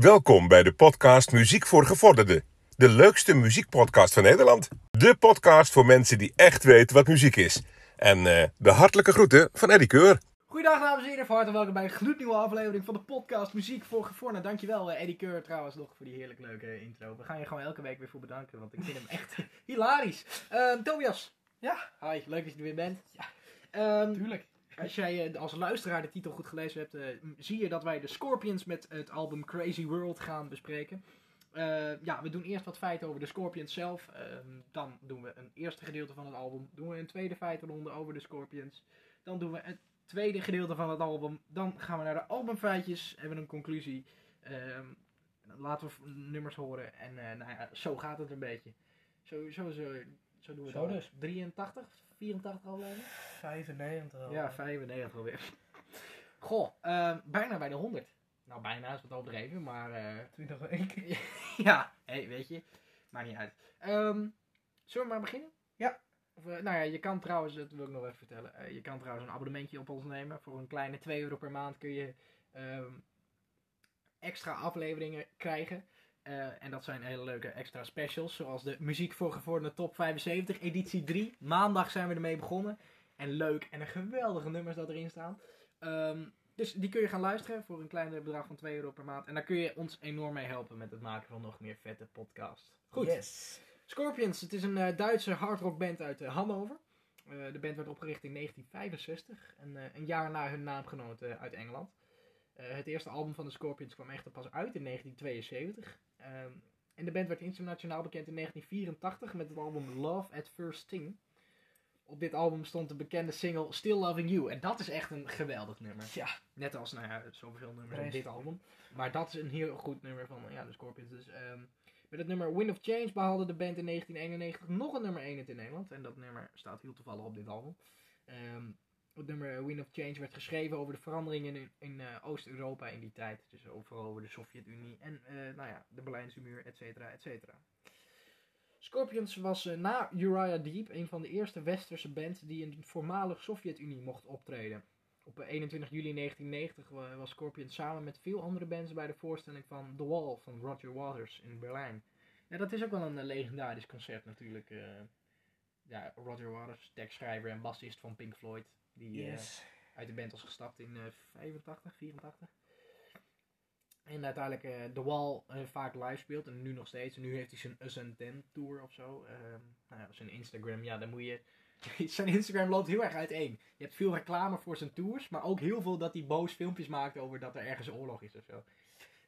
Welkom bij de podcast Muziek voor Gevorderden. De leukste muziekpodcast van Nederland. De podcast voor mensen die echt weten wat muziek is. En eh, de hartelijke groeten van Eddie Keur. Goedendag dames en heren, van harte welkom bij een gloednieuwe aflevering van de podcast Muziek voor Gevorderden. Dankjewel eh, Eddie Keur trouwens nog voor die heerlijk leuke intro. We gaan je gewoon elke week weer voor bedanken, want ik vind hem echt hilarisch. Ehm, Tobias. Ja. Hi, leuk dat je er weer bent. Ja. Ehm, Tuurlijk. Als jij eh, als luisteraar de titel goed gelezen hebt, eh, zie je dat wij de Scorpions met het album Crazy World gaan bespreken. Eh, ja, we doen eerst wat feiten over de Scorpions zelf. Ehm, dan doen we een eerste gedeelte van het album. Doen we een tweede feitenronde over de Scorpions. Dan doen we het tweede gedeelte van het album. Dan gaan we naar de albumfeitjes. Hebben we een conclusie. Ehm, laten we nummers horen. En nou ja, zo gaat het een beetje. Zo, zo, zo, zo doen we Zo dus. 83, 84 afleveringen? 95 al. Ja, 95 alweer. Goh, ehm, bijna bij de 100. Nou, bijna is wat overdreven, maar eh, 20 weken. ja, hey, weet je, maakt niet uit. Ehm, zullen we maar beginnen? Ja. Of, eh, nou ja, je kan trouwens, dat wil ik nog even vertellen, eh, je kan trouwens een abonnementje op ons nemen. Voor een kleine 2 euro per maand kun je ehm, extra afleveringen krijgen. Eh, en dat zijn hele leuke extra specials, zoals de Muziek voor Gevorderde Top 75, editie 3. Maandag zijn we ermee begonnen. En leuk en een geweldige nummers dat erin staan. Ehm, dus die kun je gaan luisteren voor een kleine bedrag van 2 euro per maand. En daar kun je ons enorm mee helpen met het maken van nog meer vette podcasts. Goed. Yes. Scorpions, het is een eh, Duitse hardrockband uit eh, Hannover. De band werd opgericht in 1965, en, een jaar na hun naamgenoot eh, uit Engeland. Het eerste album van de Scorpions kwam echter pas uit in 1972. Ehm, en de band werd internationaal bekend in 1984 met het album Love at First Sting. Op dit album stond de bekende single Still Loving You. En dat is echt een geweldig nummer. Ja. Net als, nou ja, zoveel nummers op dit album. Maar dat is een heel goed nummer van ja, de Scorpions. Dus, ehm, met het nummer Wind of Change behaalde de band in 1991 nog een nummer 1 in Nederland. En dat nummer staat heel toevallig op dit album. Ehm, het nummer Wind of Change werd geschreven over de veranderingen in, in eh, Oost-Europa in die tijd. Dus overal over de Sovjet-Unie en eh, nou ja, de Berlijnse muur, et cetera, et cetera. Scorpions was eh, na Uriah Deep een van de eerste westerse bands die in de voormalig Sovjet-Unie mocht optreden. Op eh, 21 juli 1990 wa- was Scorpions samen met veel andere bands bij de voorstelling van The Wall van Roger Waters in Berlijn. Dat is ook wel een eh, legendarisch concert natuurlijk. eh. ja, Roger Waters, tekstschrijver en bassist van Pink Floyd, die eh, Yes. uit de band was gestapt in eh 85, 84. En uiteindelijk eh The Wall eh, vaak live speelt en nu nog steeds. En nu heeft hij zijn Us and Them tour of zo. Ehm, nou ja, zijn Instagram, ja, dan moet je... zijn Instagram loopt heel erg uiteen. Je hebt veel reclame voor zijn tours, maar ook heel veel dat hij boos filmpjes maakt over dat er ergens oorlog is of zo.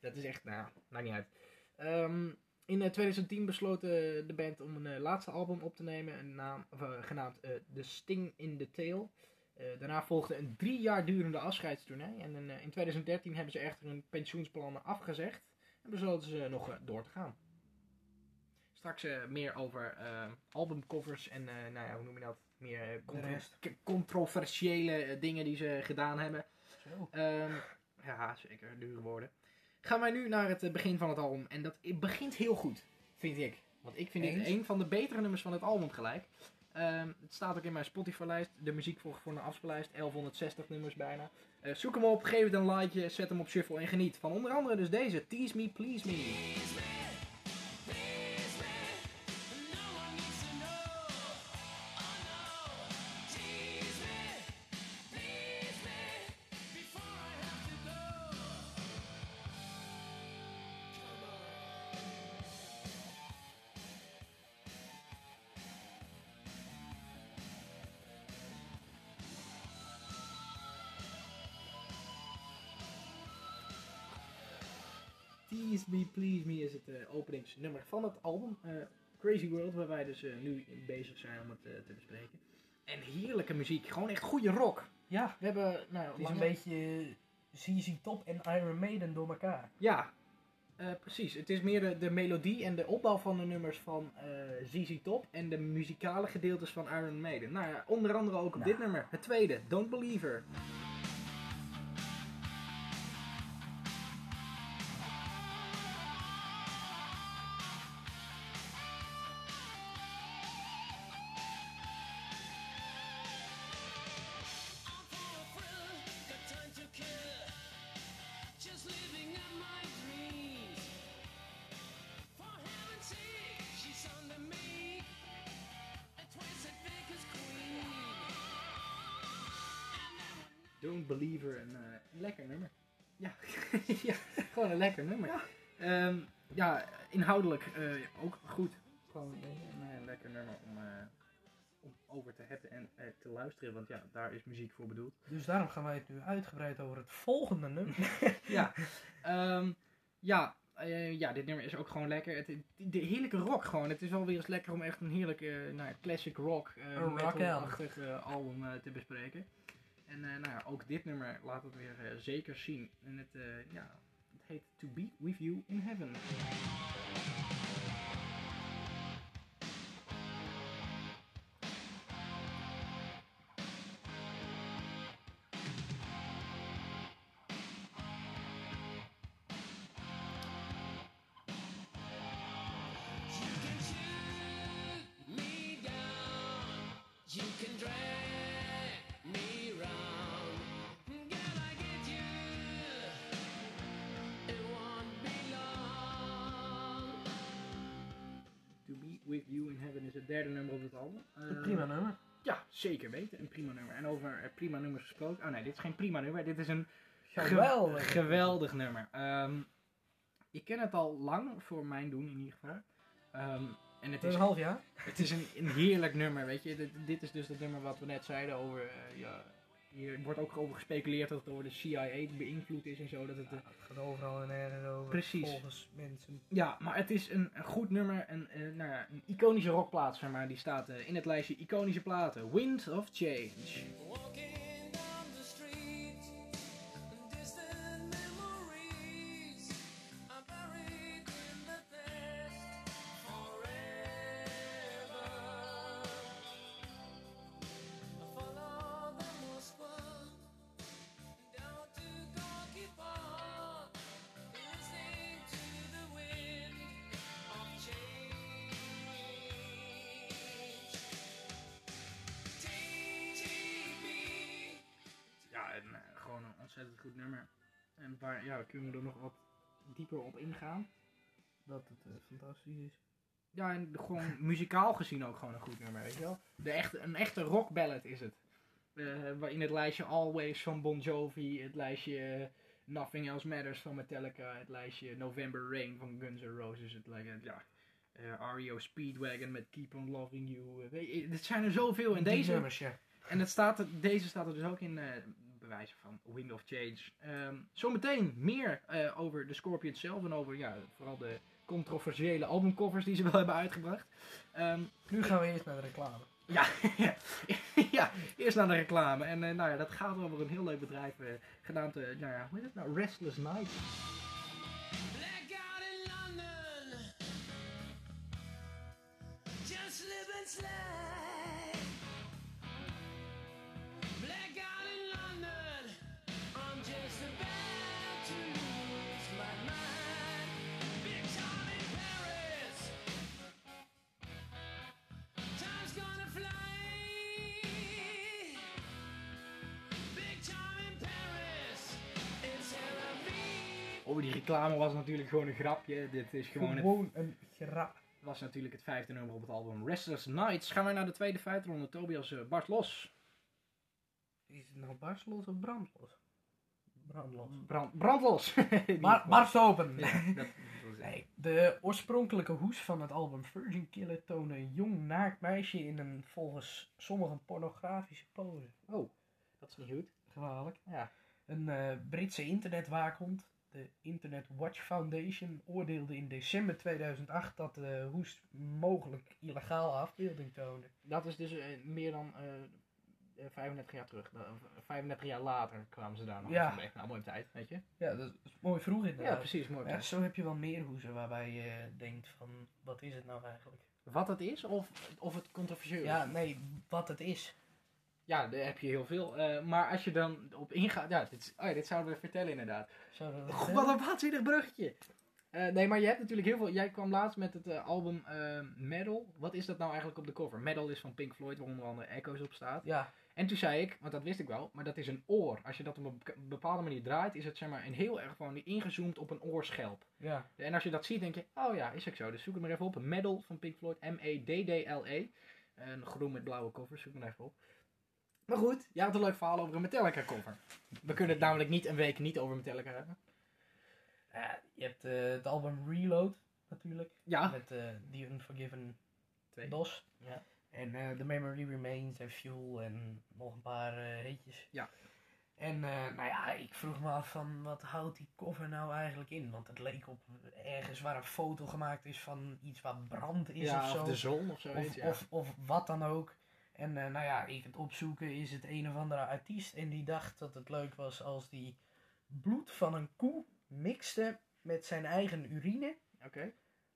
Dat is echt, nou, maakt niet uit. Ehm, in eh, 2010 besloot eh, de band om een eh, laatste album op te nemen, een naam, of, eh, genaamd eh, The Sting in the Tail. Eh, daarna volgde een drie jaar durende afscheidstournee. En in, eh, in 2013 hebben ze echter hun pensioensplannen afgezegd. En besloten ze nog eh, door te gaan. Straks meer over albumcovers en, nou ja, hoe noem je dat? Meer contro- controversiële dingen die ze gedaan hebben. Zo. Ehm, ja, zeker, dure woorden. Gaan wij nu naar het begin van het album. En dat begint heel goed, vind ik. Want ik vind dit een van de betere nummers van het album gelijk. Ehm, het staat ook in mijn Spotify-lijst. De muziek voor, voor een afspeellijst. 1160 nummers bijna. Eh, zoek hem op, geef het een likeje, zet hem op shuffle en geniet. Van onder andere dus deze. Tease Me, Please Me. Openingsnummer van het album. eh, Crazy World, waar wij dus eh, nu bezig zijn om het eh, te bespreken. En heerlijke muziek, gewoon echt goede rock. Ja, We hebben, nou, het is een beetje ZZ Top en Iron Maiden door elkaar. Ja, precies. Het is meer de, de melodie en de opbouw van de nummers van eh ZZ Top en de muzikale gedeeltes van Iron Maiden. Nou ja, onder andere ook op Nou. dit nummer, het tweede, Don't Believe lekker nummer. Ja. Ja, ja inhoudelijk eh, ook goed. Gewoon een lekker nummer om, eh, om over te hebben en eh, te luisteren, want ja, daar is muziek voor bedoeld. Dus daarom gaan wij het nu uitgebreid over het volgende nummer. ja, Ehm, ja, eh, ja, dit nummer is ook gewoon lekker. Het, de heerlijke rock gewoon. Het is wel weer eens lekker om echt een heerlijke nou, ja, classic rock, uh, Een rock metal-achtig eh, album eh, te bespreken. En eh, nou ja, ook dit nummer laat het weer eh, zeker zien. En het, eh, ja, To Be With You In Heaven. Het derde nummer op het album. Een Eh, prima nummer. Ja, zeker weten. Een prima nummer. En over eh, prima nummers gesproken. Oh nee, dit is geen prima nummer. Dit is een Geweldig. Ge- geweldig nummer. Ehm, ik ken het al lang, voor mijn doen in ieder geval. Ehm, en het Een is, half jaar. het is een, een heerlijk nummer, weet je. Dit, dit is dus het nummer wat we net zeiden over... eh, ja, hier wordt ook over gespeculeerd dat het door de CIA beïnvloed is en zo. Dat het, eh, Ja, het gaat overal en ergens over. Precies. Volgens mensen. ja, maar het is een, een goed nummer. Een, eh, nou ja, een iconische rockplaat, zeg maar. Die staat eh, in het lijstje iconische platen. Wind of Change. Dat het eh, fantastisch is. Ja, en gewoon muzikaal gezien ook gewoon een goed nummer, weet je wel. De echte, een echte rock ballad is het. Eh, waarin het lijstje Always van Bon Jovi, het lijstje eh, Nothing Else Matters van Metallica, het lijstje November Rain van Guns N' Roses, het lijstje, ja, eh, REO Speedwagon met Keep On Loving You. eh, weet je, het zijn er zoveel. En Die deze, nummers, ja. en het staat er, deze staat er dus ook in, eh bewijzen van Wind of Change. Ehm, zometeen meer eh, over de Scorpions zelf en over ja, vooral de controversiële albumcovers die ze wel hebben uitgebracht. Ehm, Nu gaan we eerst naar de reclame. ja, ja, eerst naar de reclame. En eh, nou ja, dat gaat over een heel leuk bedrijf eh genaamd, eh, nou ja, hoe heet het nou? Restless Night. Blackout in London. Just live and. Oh, die reclame was natuurlijk gewoon een grapje. Dit is gewoon het Gewoon een grap. was natuurlijk het vijfde nummer op het album Restless Nights. Gaan we naar de tweede feitronde. Tobias uh, Bart Los. Is het nou barstlos of brandlos? Brandlos. Brand, brandlos. Bar barst open! Ja, dat, Nee, de oorspronkelijke hoes van het album Virgin Killer toonde een jong naakt meisje in een volgens sommigen pornografische pose. Oh, dat is niet goed. Gevaarlijk. Ja. Een eh, Britse internetwaakhond, de Internet Watch Foundation, oordeelde in december 2008 dat de hoes mogelijk illegaal afbeelding toonde. Dat is dus eh, meer dan eh, eh, 35 jaar terug. Nou, 35 jaar later kwamen ze daar nog Ja. mee. Nou, mooie tijd, weet je. Ja, dat is mooi vroeg inderdaad. Ja, precies, Ja, tijd. zo heb je wel meer hoezen waarbij je denkt van, wat is het nou eigenlijk? Wat het is of, of het controversieel Ja, is? nee, wat het is. Ja, daar heb je heel veel. Eh, maar als je dan op ingaat... Ja, dit, oh ja, dit zouden we vertellen inderdaad. Zouden we wat een waanzinnig bruggetje. Eh, nee, maar je hebt natuurlijk heel veel. Jij kwam laatst met het eh, album Metal. Wat is dat nou eigenlijk op de cover? Metal is van Pink Floyd, waar onder andere Echoes op staat. Ja, En toen zei ik, want dat wist ik wel, maar dat is een oor. Als je dat op een bepaalde manier draait, is het zeg maar een heel erg gewoon ingezoomd op een oorschelp. ja. En als je dat ziet, denk je, oh ja, is ook zo. Dus zoek het maar even op. Metal van Pink Floyd, M-E-D-D-L-E. Een groen met blauwe cover, zoek maar even op. Maar goed, jij had een leuk verhaal over een Metallica cover. We kunnen het namelijk niet een week niet over Metallica hebben. Ja, je hebt eh, het album Reload natuurlijk. Ja. Met eh The Unforgiven Twee. DOS. Ja. En eh The Memory Remains en Fuel en nog een paar eh hitjes. Ja. En eh, nou ja, ik vroeg me af van wat houdt die cover nou eigenlijk in? Want het leek op ergens waar een foto gemaakt is van iets waar brand is ja, of zo. de zon of. Of, ja. of, of wat dan ook. En eh, nou ja, ik het opzoeken is het een of andere artiest. En die dacht dat het leuk was als die bloed van een koe mixte met zijn eigen urine. Oké.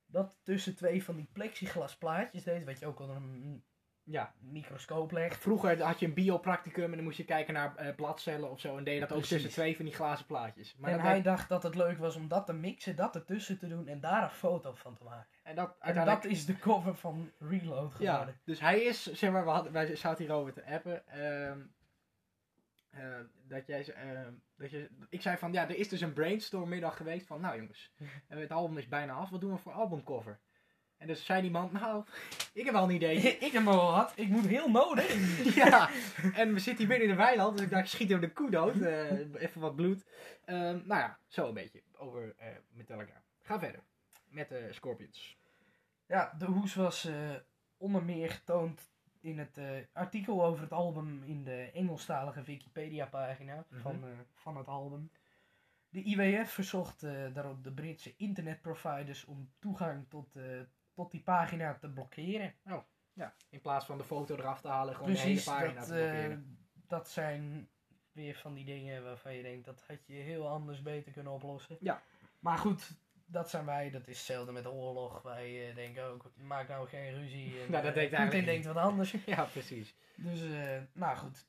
Dat tussen twee van die plexiglas plaatjes deed. Wat je ook onder een Ja. microscoop legt. Vroeger had je een biopracticum en dan moest je kijken naar eh, bladcellen of zo. En deed je dat ook tussen twee van die glazen plaatjes. Maar en hij dacht dat het leuk was om dat te mixen, dat ertussen te doen en daar een foto van te maken. en dat En dat is de cover van Reload Ja, geworden. dus hij is, zeg maar, we hadden, wij zaten hierover te appen. ehm, eh, dat jij, ehm, dat je, ik zei van, ja, er is dus een brainstormmiddag geweest van, nou jongens, het album is bijna af, wat doen we voor albumcover? En dus zei die man, nou, ik heb wel een idee. ik heb maar wat, ik moet heel nodig. ja, en we zitten hier midden in de weiland, dus ik dacht, schiet hem de koe dood, eh, even wat bloed. Ehm, nou ja, zo een beetje over eh, Metallica. Ga verder met de Scorpions. Ja, de hoes was eh, onder meer getoond in het eh, artikel over het album in de Engelstalige Wikipedia-pagina Mhm. van, eh, van het album. De IWF verzocht eh, daarop de Britse internetproviders om toegang tot, eh, tot die pagina te blokkeren. Ja, in plaats van de foto eraf te halen, gewoon Precies, de hele pagina dat, te blokkeren. dat zijn weer van die dingen waarvan je denkt dat had je heel anders beter kunnen oplossen. Ja. Maar goed, dat zijn wij, dat is hetzelfde met de oorlog. Wij eh, denken ook, maak nou geen ruzie. En, Nou, dat eh, denkt denkt wat anders. ja, precies. Dus, nou goed.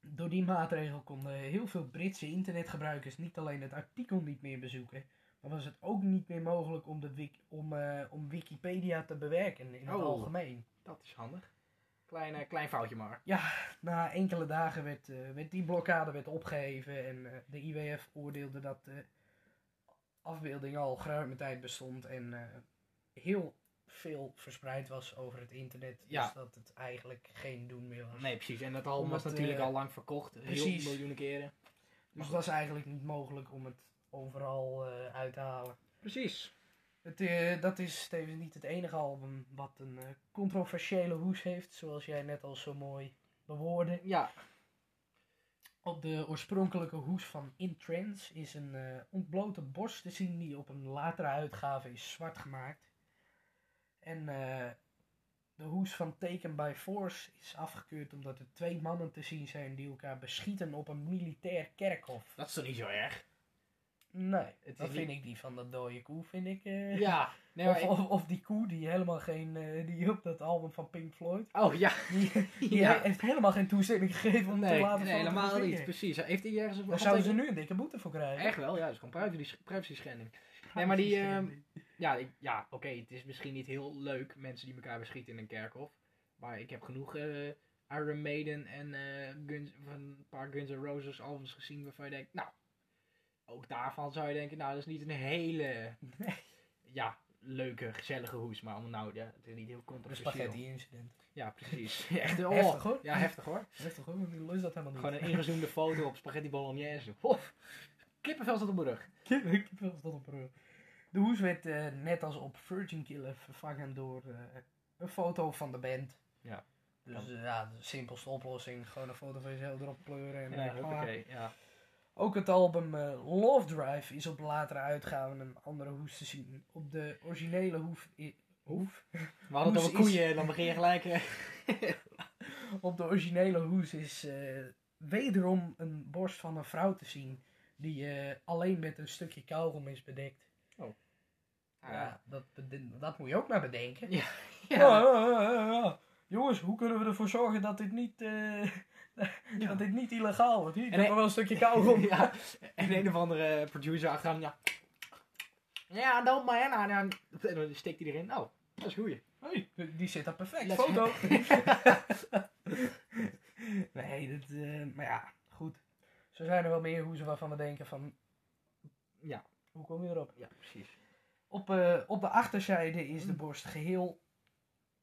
Door die maatregel konden heel veel Britse internetgebruikers niet alleen het artikel niet meer bezoeken, maar was het ook niet meer mogelijk om, de wik om, eh, om Wikipedia te bewerken in het Oh. algemeen. Dat is handig. Klein, eh, klein foutje maar. Na enkele dagen werd, eh, werd die blokkade werd opgeheven en de IWF oordeelde dat de afbeelding al geruime tijd bestond en heel veel verspreid was over het internet. Ja. Dus dat het eigenlijk geen doen meer was. Nee, precies. En dat album was natuurlijk al lang verkocht. precies. Heel miljoenen keren. Dus het was eigenlijk niet mogelijk om het overal eh, uit te halen. Precies. Het, eh, dat is tevens niet het enige album wat een eh, controversiële hoes heeft, zoals jij net al zo mooi bewoordde. Ja. Op de oorspronkelijke hoes van In Trance is een eh, ontblote borst te zien die op een latere uitgave is zwart gemaakt. En eh, de hoes van Taken by Force is afgekeurd omdat er twee mannen te zien zijn die elkaar beschieten op een militair kerkhof. Dat is toch niet zo erg? Nee, is dat niet- vind ik die van dat dode koe, vind ik. eh, Ja. Nee, of, ik- of, of die koe die helemaal geen, eh, die op dat album van Pink Floyd, Oh ja. die, die Ja. heeft helemaal geen toestemming gegeven om te Nee, laten nee helemaal niet. Precies. Heeft hij ergens een Daar zouden ze nu een dikke boete voor krijgen. Echt wel, ja. Dat is gewoon privacy, privacy schending. Nee, maar die, ehm, Ja, ik- ja oké, het is misschien niet heel leuk, mensen die elkaar beschieten in een kerkhof. Maar ik heb genoeg eh, Iron Maiden en Guns, een paar Guns N' Roses albums gezien waarvan je denkt, nou, ook daarvan zou je denken, nou, dat is niet een hele, ja, leuke, gezellige hoes. Maar om nou, ja, het is niet heel Een controversieel. spaghetti incident. Ja, precies. Echt, oh, Heftig, hoor. Ja, heftig hoor. Heftig hoor, want die lust dat helemaal niet. Gewoon een ingezoomde foto op spaghetti bolognese. Of, kippenvel staat op mijn rug. Kippenvel staat op rug. De hoes werd eh, net als op Virgin Killer vervangen door eh, een foto van de band. Ja. Dus eh, ja, de simpelste oplossing. Gewoon een foto van jezelf erop kleuren. En, Ja, hoppakee, ja. Ook het album eh, Love Drive is op latere uitgaven een andere hoes te zien. Op de originele hoef... i- hoef? We hadden het over is- koeien, dan begin je gelijk... Op de originele hoes is eh, wederom een borst van een vrouw te zien. Die eh, alleen met een stukje kauwgom is bedekt. Ja, dat, dat moet je ook maar bedenken. Ja. Ja. Jongens, hoe kunnen we ervoor zorgen dat dit niet, Ja. dat dit niet illegaal wordt? Hier, ik En heb nog wel een stukje kauwgom. ja. En een of andere producer achteraan, ja. Ja, dan maar, ja, nou, nou. En dan steekt hij erin. Oh, dat is goeie. Hey, die zit daar perfect. Let's- Foto. nee, dat, eh, maar ja, goed. Zo zijn er wel meer hoezen waarvan we denken van, Ja, hoe kom je erop? ja, precies. Op, eh, op de achterzijde is de borst geheel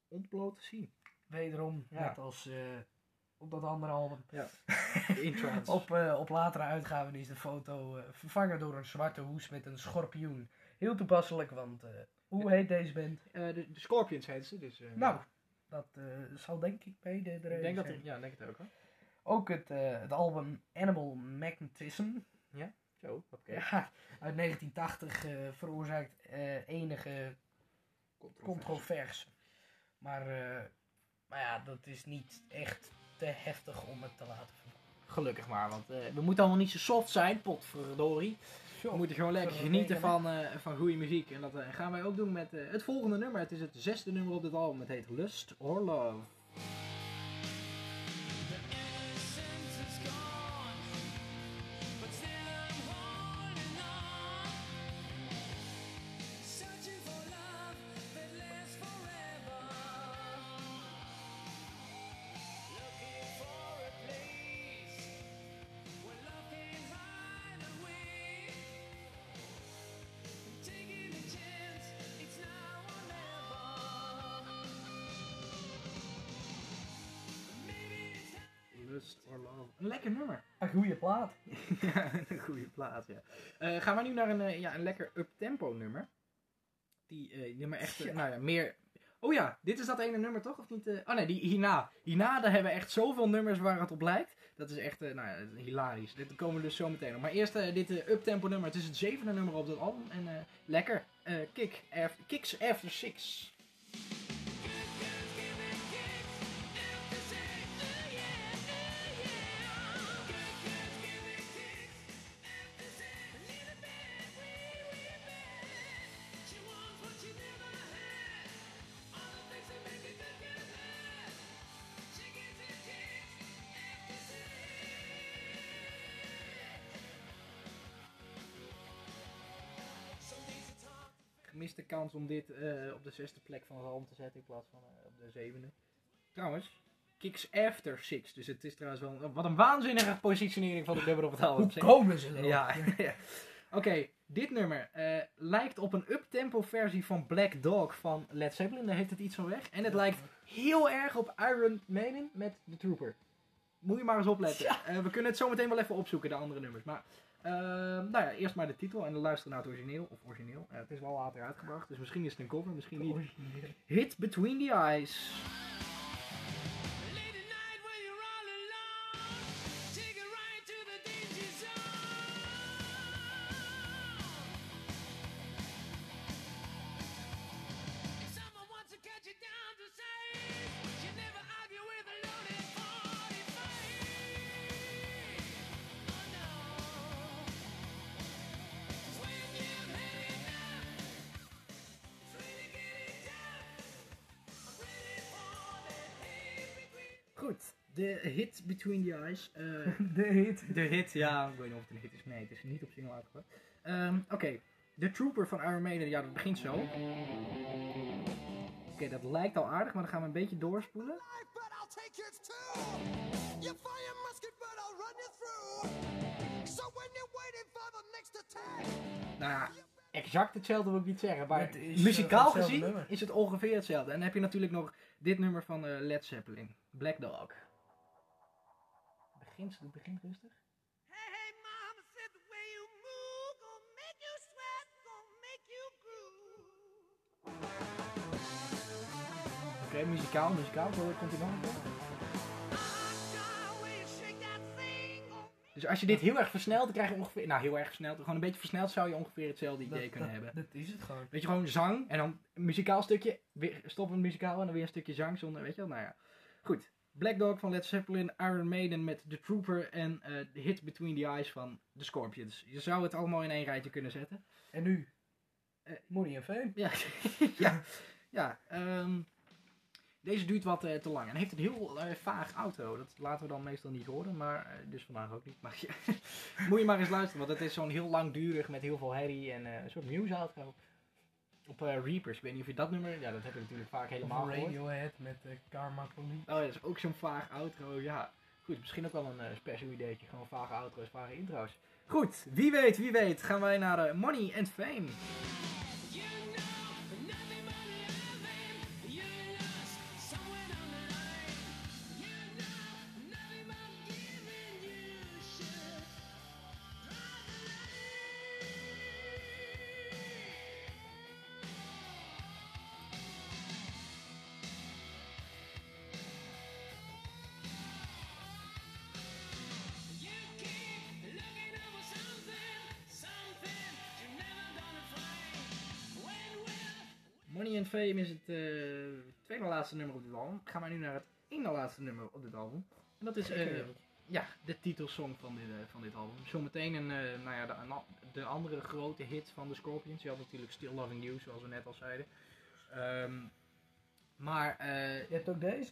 Ontbloot te zien. wederom, Ja. net als eh, op dat andere album. Trance. Op, eh, op latere uitgaven is de foto eh, vervangen door een zwarte hoes met een schorpioen. Heel toepasselijk, want eh, hoe heet deze band? De, de Scorpions heet ze, dus... Nou, dat zal denk ik mede de ik reden denk dat... zijn. Ja, ik denk het ook hoor. Ook het, het album Animal Magnetism. Zo, oké. Ja, uit 1980 eh, veroorzaakt enige controverse. Maar, eh, maar ja, dat is niet echt te heftig om het te laten vallen. Gelukkig maar, want eh, we moeten allemaal niet zo soft zijn, potverdorie. We moeten gewoon lekker genieten van, eh, van goede muziek. En dat eh, gaan wij ook doen met eh, het volgende nummer. Het is het zesde nummer op dit album. Het heet Lust or Love. Love. Een lekker nummer. Een goede plaat. ja, een goede plaat, ja. Eh, gaan we nu naar een, eh, ja, een lekker up-tempo nummer. Die eh, nummer echt, Ja. nou ja, meer... Oh ja, dit is dat ene nummer toch, of niet? Oh nee, die hierna. Hierna, daar hebben we echt zoveel nummers waar het op lijkt. Dat is echt, nou ja, hilarisch. Dit komen we dus zo meteen op. Maar eerst dit up-tempo nummer. Het is het zevende nummer op dat album. En lekker. Kick after, kicks After Six. Gemiste kans om dit eh, op de zesde plek van album te zetten in plaats van eh, op de zevende. Trouwens, Kicks After Six. Dus het is trouwens wel... een- Wat een waanzinnige positionering van het nummer op het album. Hoe komen ze erop? Ja, ja. Oké, dit nummer eh, lijkt op een uptempo versie van Black Dog van Led Zeppelin. Daar heeft het iets van weg. En het lijkt heel erg op Iron Maiden met The Trooper. Moet je maar eens opletten. We kunnen het zo meteen wel even opzoeken, de andere nummers. Maar, eh, nou ja, eerst maar de titel en dan luisteren naar het origineel. Of origineel. Het is wel later uitgebracht, dus misschien is het een cover, misschien niet. Hit Between the Eyes. De hit Between the Eyes. eh, De hit. De hit, ja, ik weet niet of het een hit is. Nee, het is niet op single uitgebracht. Ehm, Oké, The Trooper van Iron Maiden, ja, dat begint zo. Oké, dat lijkt al aardig, maar dan gaan we een beetje doorspoelen. life, but I'll take yours too. You fire musket, but I'll run you through. So when you're waiting for the next attack, Nou ja, exact hetzelfde wil ik niet zeggen, maar Het is, muzikaal eh, hetzelfde gezien nummer. is het ongeveer hetzelfde. En dan heb je natuurlijk nog dit nummer van eh, Led Zeppelin, Black Dog. Begint, het begint rustig. hey, hey, mama said the way you move gonna make you sweat, gonna make you groove. Oké, muzikaal, muzikaal, zo komt hij gonna Dus als je dit heel erg versnelt, dan krijg je ongeveer, nou heel erg versneld, gewoon een beetje versneld zou je ongeveer hetzelfde idee Dat, kunnen dat, hebben. dat is het gewoon. Weet je, gewoon zang en dan een muzikaal stukje, weer stoppen een muzikaal en dan weer een stukje zang zonder, weet je wel, nou ja. Goed, Black Dog van Led Zeppelin, Iron Maiden met The Trooper en eh, de hit Between the Eyes van The Scorpions. Je zou het allemaal in één rijtje kunnen zetten. En nu? Eh, Money en fame. Ja, ja, ja. ehm, deze duurt wat eh, te lang en heeft een heel vaag auto. Dat laten we dan meestal niet horen, maar dus vandaag ook niet. Maar ja, moet je maar eens luisteren, want het is zo'n heel langdurig met heel veel herrie en een soort muse outro. Op eh, Reapers, ik weet niet of je dat nummer, ja dat heb je natuurlijk vaak helemaal Of gehoord. Radiohead met eh, Karma Police. Oh ja, dat is ook zo'n vaag outro, ja. Goed, misschien ook wel een eh, special ideetje, gewoon vage outro's, vage intro's. Goed, wie weet, wie weet, gaan wij naar Money and Fame. And Fame is het eh, tweede laatste nummer op dit album. Gaan wij nu naar het ene laatste nummer op dit album. En dat is eh, ja, de titelsong van dit, eh, van dit album. Zometeen een, nou ja, de, de andere grote hit van de Scorpions. Je had natuurlijk Still Loving You, zoals we net al zeiden. Ehm, maar Je hebt ook deze?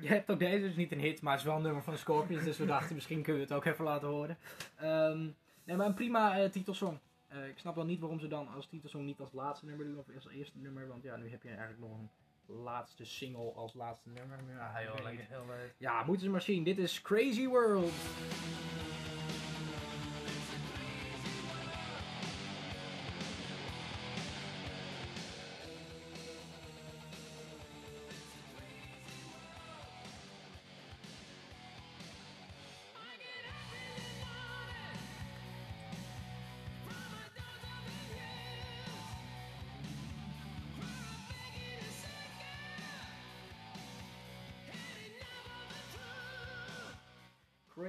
je hebt ook deze, dus niet een hit, maar het is wel een nummer van de Scorpions. dus we dachten, misschien kunnen we het ook even laten horen. Ehm, nee, maar een prima titelsong. Eh, ik snap wel niet waarom ze dan als titelsong niet als laatste nummer doen of als eerste nummer. Want ja, nu heb je eigenlijk nog een laatste single als laatste nummer. Ja, heel leuk. ja, moeten ze maar zien. Dit is Crazy World.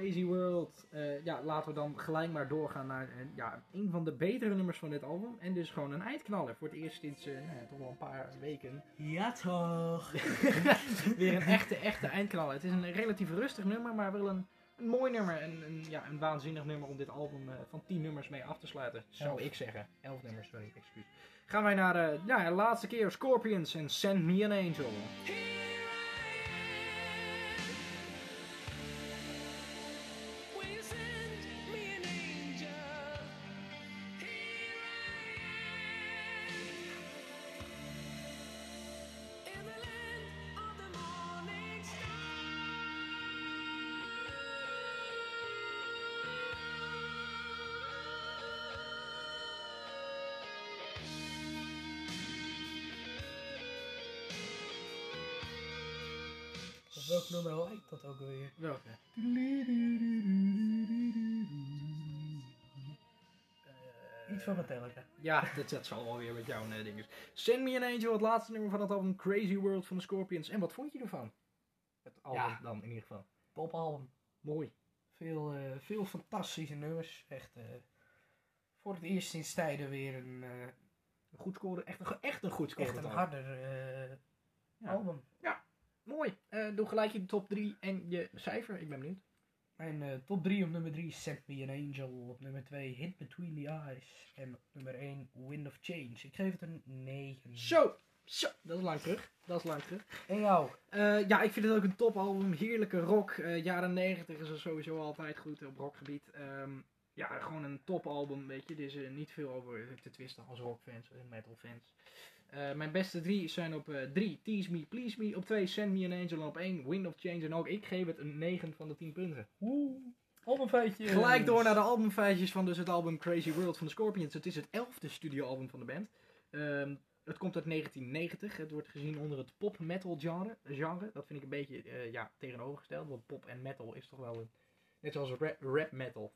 Crazy World. Eh, ja, laten we dan gelijk maar doorgaan naar eh, ja, een van de betere nummers van dit album. En dus gewoon een eindknaller. Voor het eerst sinds nou ja, toch wel een paar weken. Ja toch. Weer een echte, echte eindknaller. Het is een relatief rustig nummer, maar wel een, een mooi nummer. En een, ja, een waanzinnig nummer om dit album eh, van 10 nummers mee af te sluiten. Zou Elf. ik zeggen. 11 nummers, sorry, excuus. Gaan wij naar eh, ja, de laatste keer Scorpions en Send Me an Angel. Welk nummer lijkt dat ook weer? Welke? Iets van Metallica. Ja, dat, dat zal wel weer met jouw uh, ding. Send Me an Angel, het laatste nummer van het album Crazy World van de Scorpions. En wat vond je ervan? Het album Ja. dan in ieder geval. Popalbum. Mooi. Veel, eh, veel fantastische nummers. Echt eh, voor het eerst sinds tijden weer een, eh, Een goed scoren, echt een, echt een goed scoren. echt een harder eh, Ja. album. Mooi. Eh, doe gelijk je top 3 en je cijfer. Ik ben benieuwd. Mijn eh, top 3 op nummer 3 Send Me an Angel. Op nummer 2 Hit Between the Eyes. En op nummer 1 Wind of Change. Ik geef het een 9. Zo. Zo. Dat is lang terug. Dat is lang terug. En jou? Eh, ja, ik vind het ook een topalbum. Heerlijke rock. Eh, jaren 90 is er sowieso altijd goed op rockgebied. Ehm, ja, gewoon een topalbum, weet je. Er is niet veel over te twisten als rockfans en metalfans. Eh mijn beste drie zijn op 3 Tease Me, Please Me. Op 2 Send Me an Angel. En op 1 Wind of Change. En ook ik geef het een 9 van de 10 punten. Oeh. Albumfeitje. Gelijk door naar de albumfeitjes van dus het album Crazy World van de Scorpions. Het is het elfde studioalbum van de band. Ehm, het komt uit 1990. Het wordt gezien onder het pop-metal genre, genre. Dat vind ik een beetje eh, ja, tegenovergesteld. Want pop en metal is toch wel een... Net zoals rap, rap metal.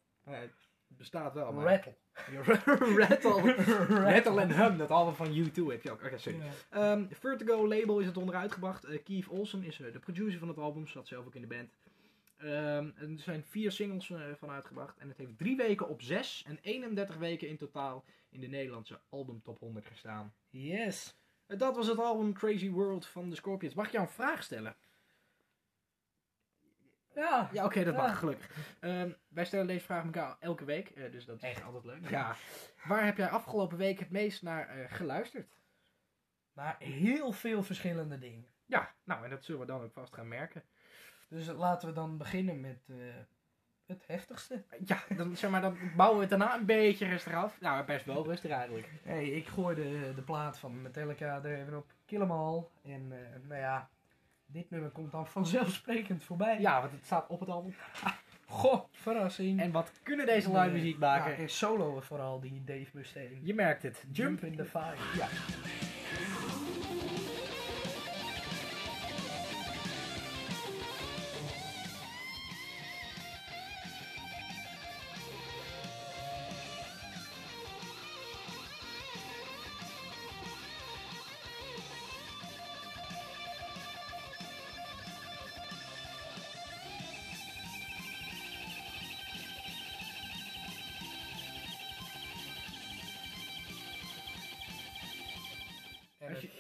Het bestaat wel, maar... Rattle. Rattle. Rattle and Hum, dat album van U2 heb je ook. Oké, sorry. Ehm, Vertigo label is het onderuit gebracht. Eh Keith Olsen is eh, de producer van het album, zat zelf ook in de band. Ehm, en er zijn vier singles eh, van uitgebracht. En het heeft drie weken op zes en 31 weken in totaal in de Nederlandse album top 100 gestaan. Yes. Dat was het album Crazy World van de Scorpions. Mag ik jou een vraag stellen? Ja. Ja, oké, dat Ja. mag, gelukkig. Ehm, wij stellen deze vraag elkaar elke week, eh, dus dat is Echt? altijd leuk. Ja. Waar heb jij afgelopen week het meest naar eh, geluisterd? Maar heel veel verschillende dingen. Ja, nou, en dat zullen we dan ook vast gaan merken. Dus laten we dan beginnen met eh, het heftigste. Ja, dan, zeg maar, dan bouwen we het daarna een beetje rustig af. Nou, best wel rustig eigenlijk. Hey, ik gooide de plaat van Metallica er even op Kill 'Em All. En eh, nou ja, dit nummer komt dan vanzelfsprekend voorbij. Ja, want het staat op het album. Goh, verrassing. En wat kunnen deze live muziek maken? Ja, en solo vooral, die Dave Mustaine. Je merkt het. Jump. Jump in the Fire. Ja.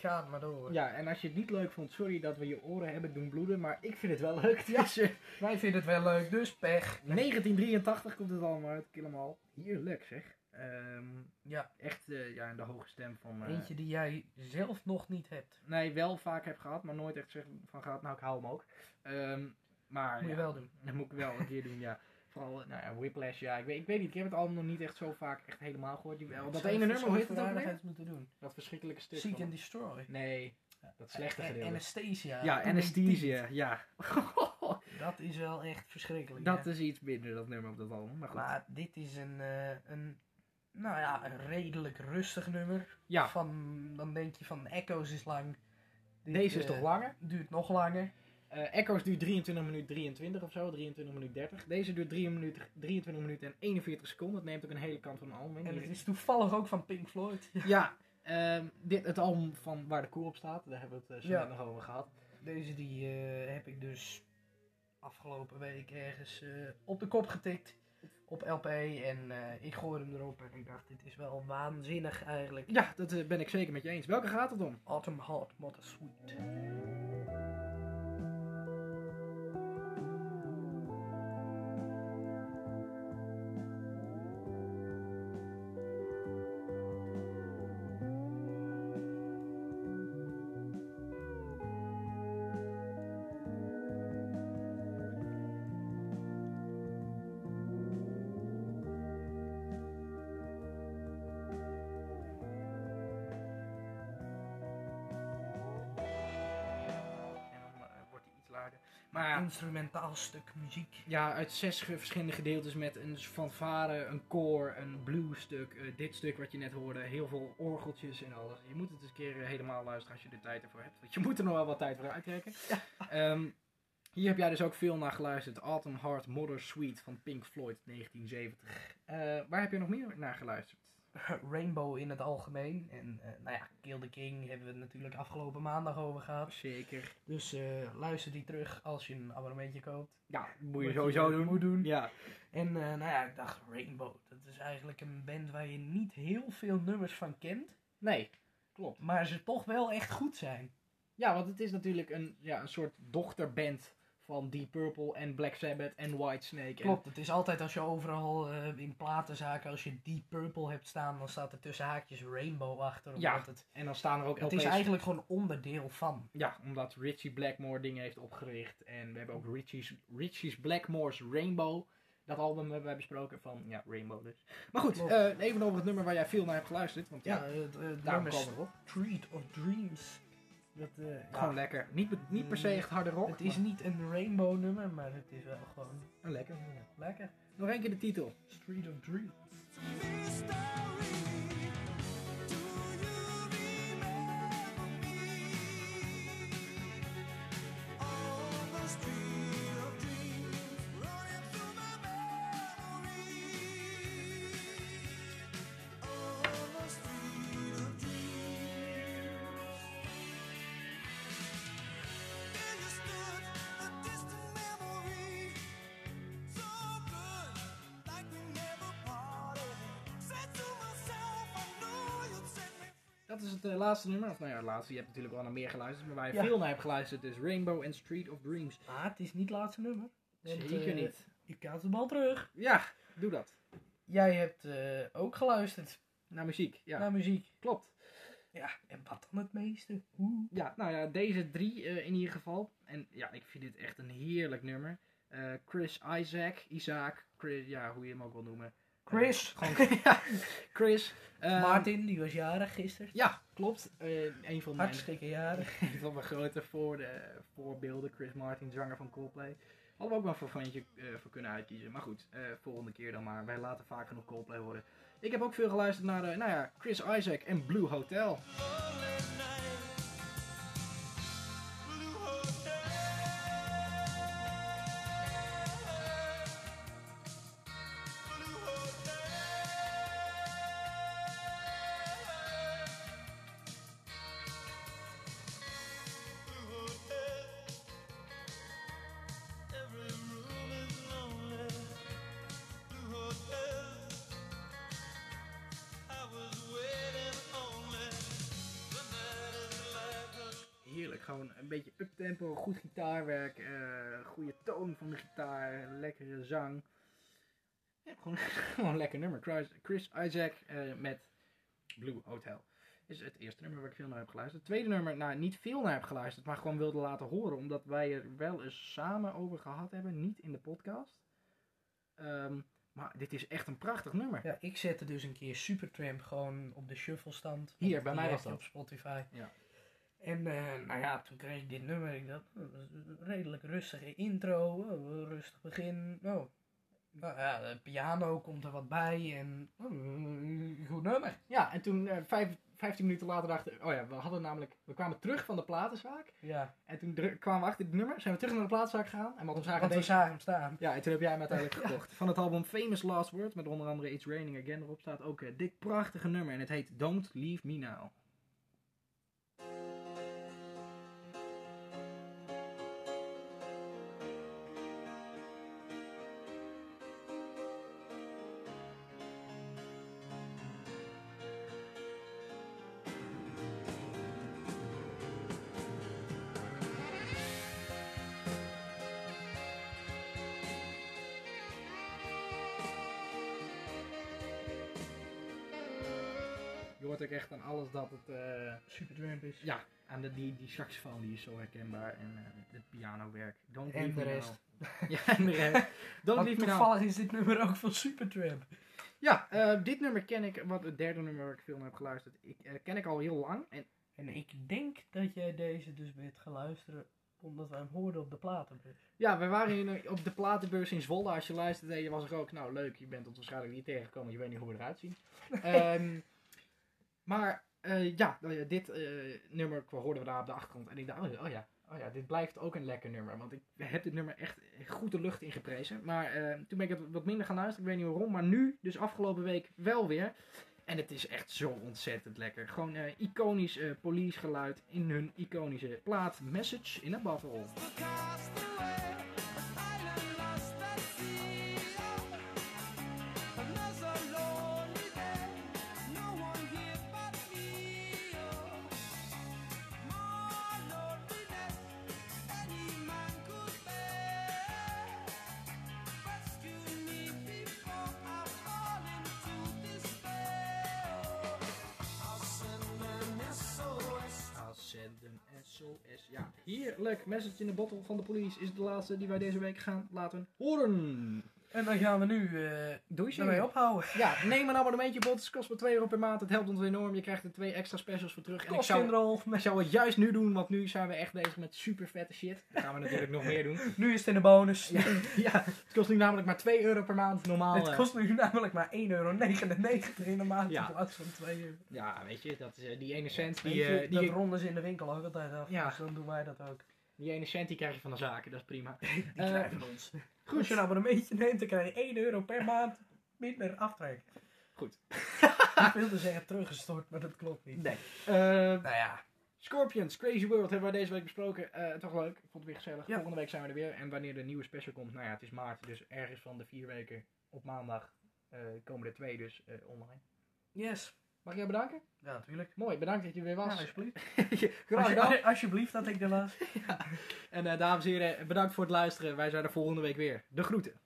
Gaat maar door. Ja, en als je het niet leuk vond, sorry dat we je oren hebben doen bloeden, maar ik vind het wel leuk. Dus, eh, Wij vinden het wel leuk, dus pech. 1983 komt het allemaal uit, kill all. Heerlijk zeg. Ehm, Ja, echt eh, ja, in de hoge stem van... eh, eentje die jij zelf nog niet hebt. Nee, wel vaak heb gehad, maar nooit echt zeg van gehad, nou ik hou hem ook. Ehm, maar Moet je ja, wel doen. Dat moet ik wel een keer doen, ja. Vooral, eh, nou ja, Whiplash, ja, ik weet, ik weet niet, ik heb het allemaal nog niet echt zo vaak echt helemaal gehoord. Die, wel, dat ene nummer, hoe heet het ook weer? moeten doen. Dat verschrikkelijke stuk Seek van- and Destroy. Nee, dat slechte gedeelte. Anesthesia. Ja, anesthesia, ja. Dat is wel echt verschrikkelijk. dat hè. is iets minder, dat nummer op dat album, maar goed. Maar dit is een, eh, een, nou ja, een redelijk rustig nummer. ja, Van, dan denk je van Echoes is lang. Dit, deze is eh, toch langer? Duurt nog langer. Eh Echoes duurt 23 minuten 23 of zo, 23 minuten 30. Deze duurt 3 minuten, 23 minuten en 41 seconden. Dat neemt ook een hele kant van een album in. En het is toevallig ook van Pink Floyd. Ja, ehm, dit, het album van waar de koer op staat, daar hebben we het eh, zo Ja. net nog over gehad. Deze die eh, heb ik dus afgelopen week ergens op de kop getikt. Op LP en ik gooide hem erop en ik dacht dit is wel waanzinnig eigenlijk. Ja, dat ben ik zeker met je eens. Welke gaat het om? Autumn Hot, Mother Sweet. Maar ja, Instrumentaal stuk muziek. ja, uit zes verschillende gedeeltes met een fanfare, een koor, een bluesstuk, eh dit stuk wat je net hoorde, heel veel orgeltjes en alles. Je moet het eens een keer eh, helemaal luisteren als je er tijd ervoor hebt. Want je moet er nog wel wat tijd voor uittrekken. Ehm, hier heb jij dus ook veel naar geluisterd. Autumn Heart Mother Suite van Pink Floyd 1970. Eh, waar heb je nog meer naar geluisterd? Rainbow in het algemeen. En eh, nou ja, Kill the King hebben we het natuurlijk afgelopen maandag over gehad. Zeker. Dus eh, luister die terug als je een abonnementje koopt. Ja, moet je sowieso doen. Moet doen. Ja. En eh, nou ja, ik dacht Rainbow. Dat is eigenlijk een band waar je niet heel veel nummers van kent. Nee, klopt. Maar ze toch wel echt goed zijn. Ja, want het is natuurlijk een, ja, een soort dochterband van Deep Purple en Black Sabbath en Whitesnake. En- Klopt, het is altijd als je overal eh, in platenzaken, als je Deep Purple hebt staan, dan staat er tussen haakjes Rainbow achter. Ja, het, En dan staan er ook het LP's. is eigenlijk gewoon onderdeel van. Ja, omdat Richie Blackmore dingen heeft opgericht. En we hebben ook Richie's, Richie's Blackmore's Rainbow. Dat album hebben wij besproken van, ja, Rainbow dus. Maar goed, eh, even over het nummer waar jij veel naar hebt geluisterd. Want ja, Ja, het, het daarom komen we erop. Street of Dreams. Dat, eh, ja, Gewoon lekker. Niet, niet per se echt harde rock. Het is maar niet een Rainbow nummer, maar het is wel gewoon een lekker nummer. lekker. Nog één keer de titel. Street of Dreams. Dat is het eh, laatste nummer. Of nou ja, het laatste. Je hebt natuurlijk wel naar meer geluisterd. Maar waar je Ja. veel naar hebt geluisterd is Rainbow en Street of Dreams. Maar het is niet het laatste nummer. Want, Zeker eh, niet. Je kaart de bal terug. Ja, doe dat. Jij hebt eh, ook geluisterd Naar muziek. Ja, naar muziek. klopt. Ja, en wat dan het meeste? Hoe? Ja, nou ja, deze drie in ieder geval. En ja, ik vind dit echt een heerlijk nummer. Chris Isaac, Isaac, Chris, ja, hoe je hem ook wil noemen. Chris. Eh, gewoon, ja, Chris. eh, Martin, die was jarig gisteren. Ja, klopt. Eh, een, van mijn, Hartstikke jarig. een van mijn grote voor, voorbeelden, Chris Martin, zanger van Coldplay. Hadden we ook wel een vervangetje eh voor kunnen uitkiezen. Maar goed, eh, volgende keer dan maar. Wij laten vaak genoeg Coldplay horen. Ik heb ook veel geluisterd naar, de, nou ja, Chris Isaac en Blue Hotel. Gewoon een beetje uptempo, goed gitaarwerk, eh goede toon van de gitaar, lekkere zang. Ja, gewoon, gewoon een lekker nummer. Chris, Chris Isaac eh, met Blue Hotel. Is het eerste nummer waar ik veel naar heb geluisterd. Het tweede nummer, nou niet veel naar heb geluisterd, maar gewoon wilde laten horen. Omdat wij er wel eens samen over gehad hebben. Niet in de podcast. Ehm, maar dit is echt een prachtig nummer. Ja, ik zette dus een keer Supertramp gewoon op de shuffle stand. Hier, bij mij was dat. op Spotify. Ja. En eh, nou ja, toen kreeg ik dit nummer. Ik dacht, oh, een redelijk rustige intro. Oh, rustig begin. Oh. Nou ja, de piano komt er wat bij. En oh, goed nummer. Ja, en toen eh, vijf, 15 minuten later dachten oh ja, we hadden namelijk, we kwamen terug van de platenzaak. Ja, En toen kwamen we achter dit nummer, zijn we terug naar de platenzaak gegaan. En wat we zagen want we deze... zagen hem staan. Ja, en toen heb jij hem uiteindelijk gekocht. Van het album Famous Last Word, met onder andere It's Raining Again erop, staat ook eh, dit prachtige nummer. En het heet Don't Leave Me Now. Dat het... eh, Supertramp is. ja, aan de, die, die saxofoon die is zo herkenbaar. En eh, het pianowerk. Don't En de rest. Ja, en de rest. Don't Leave toevallig is dit nummer ook van Supertramp. Ja, eh, dit nummer ken ik, wat het derde nummer waar ik veel naar heb geluisterd, ik, ken ik al heel lang. En En ik denk dat jij deze dus bent gaan luisteren omdat wij hem hoorden op de platenbus. ja, we waren in, een- op de platenbeurs in Zwolle. Als je luisterde, je was er ook, nou leuk, je bent ons waarschijnlijk niet tegengekomen, je weet niet hoe we eruit zien. Ehm, maar eh, ja, eh, dit eh, nummer hoorden we daar op de achtergrond. En ik dacht, oh, ja, oh ja, oh ja, dit blijft ook een lekker nummer. Want ik heb dit nummer echt goed de lucht ingeprezen. Maar eh, toen ben ik het wat minder gaan luisteren, ik weet niet waarom. Maar nu, dus afgelopen week, wel weer. En het is echt zo ontzettend lekker. Gewoon iconisch police geluid in hun iconische plaat Message in a Bottle. SOS. Ja, heerlijk. Message in a Bottle van de police is de laatste die wij deze week gaan laten horen. En dan gaan we nu je ermee ophouden. Ja, neem een abonnementje op. Het kost maar 2 euro per maand. Het helpt ons enorm. Je krijgt er twee extra specials voor terug. En ik zou, Kostkinderol. ik zou het juist nu doen, want nu zijn we echt bezig met super vette shit. Dat gaan we natuurlijk nog meer doen. Nu is het in de bonus. Ja, ja, het kost nu namelijk maar 2 euro per maand. Normaal. Het eh, kost nu namelijk maar 1,99 euro in de maand Ja. in plaats van 2 euro. Ja, weet je, dat is, eh, die ene cent die, eh, die, dat ronden ze in de winkel ook altijd af. Ja. Dus dan doen wij dat ook. Die ene cent die krijg je van de zaken. Dat is prima. Die Eh, krijgen ons. Als je een abonnementje neemt, dan krijg je 1 euro per maand minder aftrek. Goed. Ik wilde zeggen teruggestort, maar dat klopt niet. Nee. Eh, Nou ja, Scorpions, Crazy World hebben wij deze week besproken. Eh was leuk. Ik vond het weer gezellig. Ja. Volgende week zijn we er weer. En wanneer de nieuwe special komt, nou ja, het is maart. Dus ergens van de vier weken op maandag eh, komen er twee dus eh, online. yes. Mag ik jou bedanken? Ja, natuurlijk. Mooi, bedankt dat je er weer Ja, was. alsjeblieft. Graag gedaan. Alsjeblieft dat ik er was. En eh, dames en heren, bedankt voor het luisteren. Wij zijn er volgende week weer. De groeten.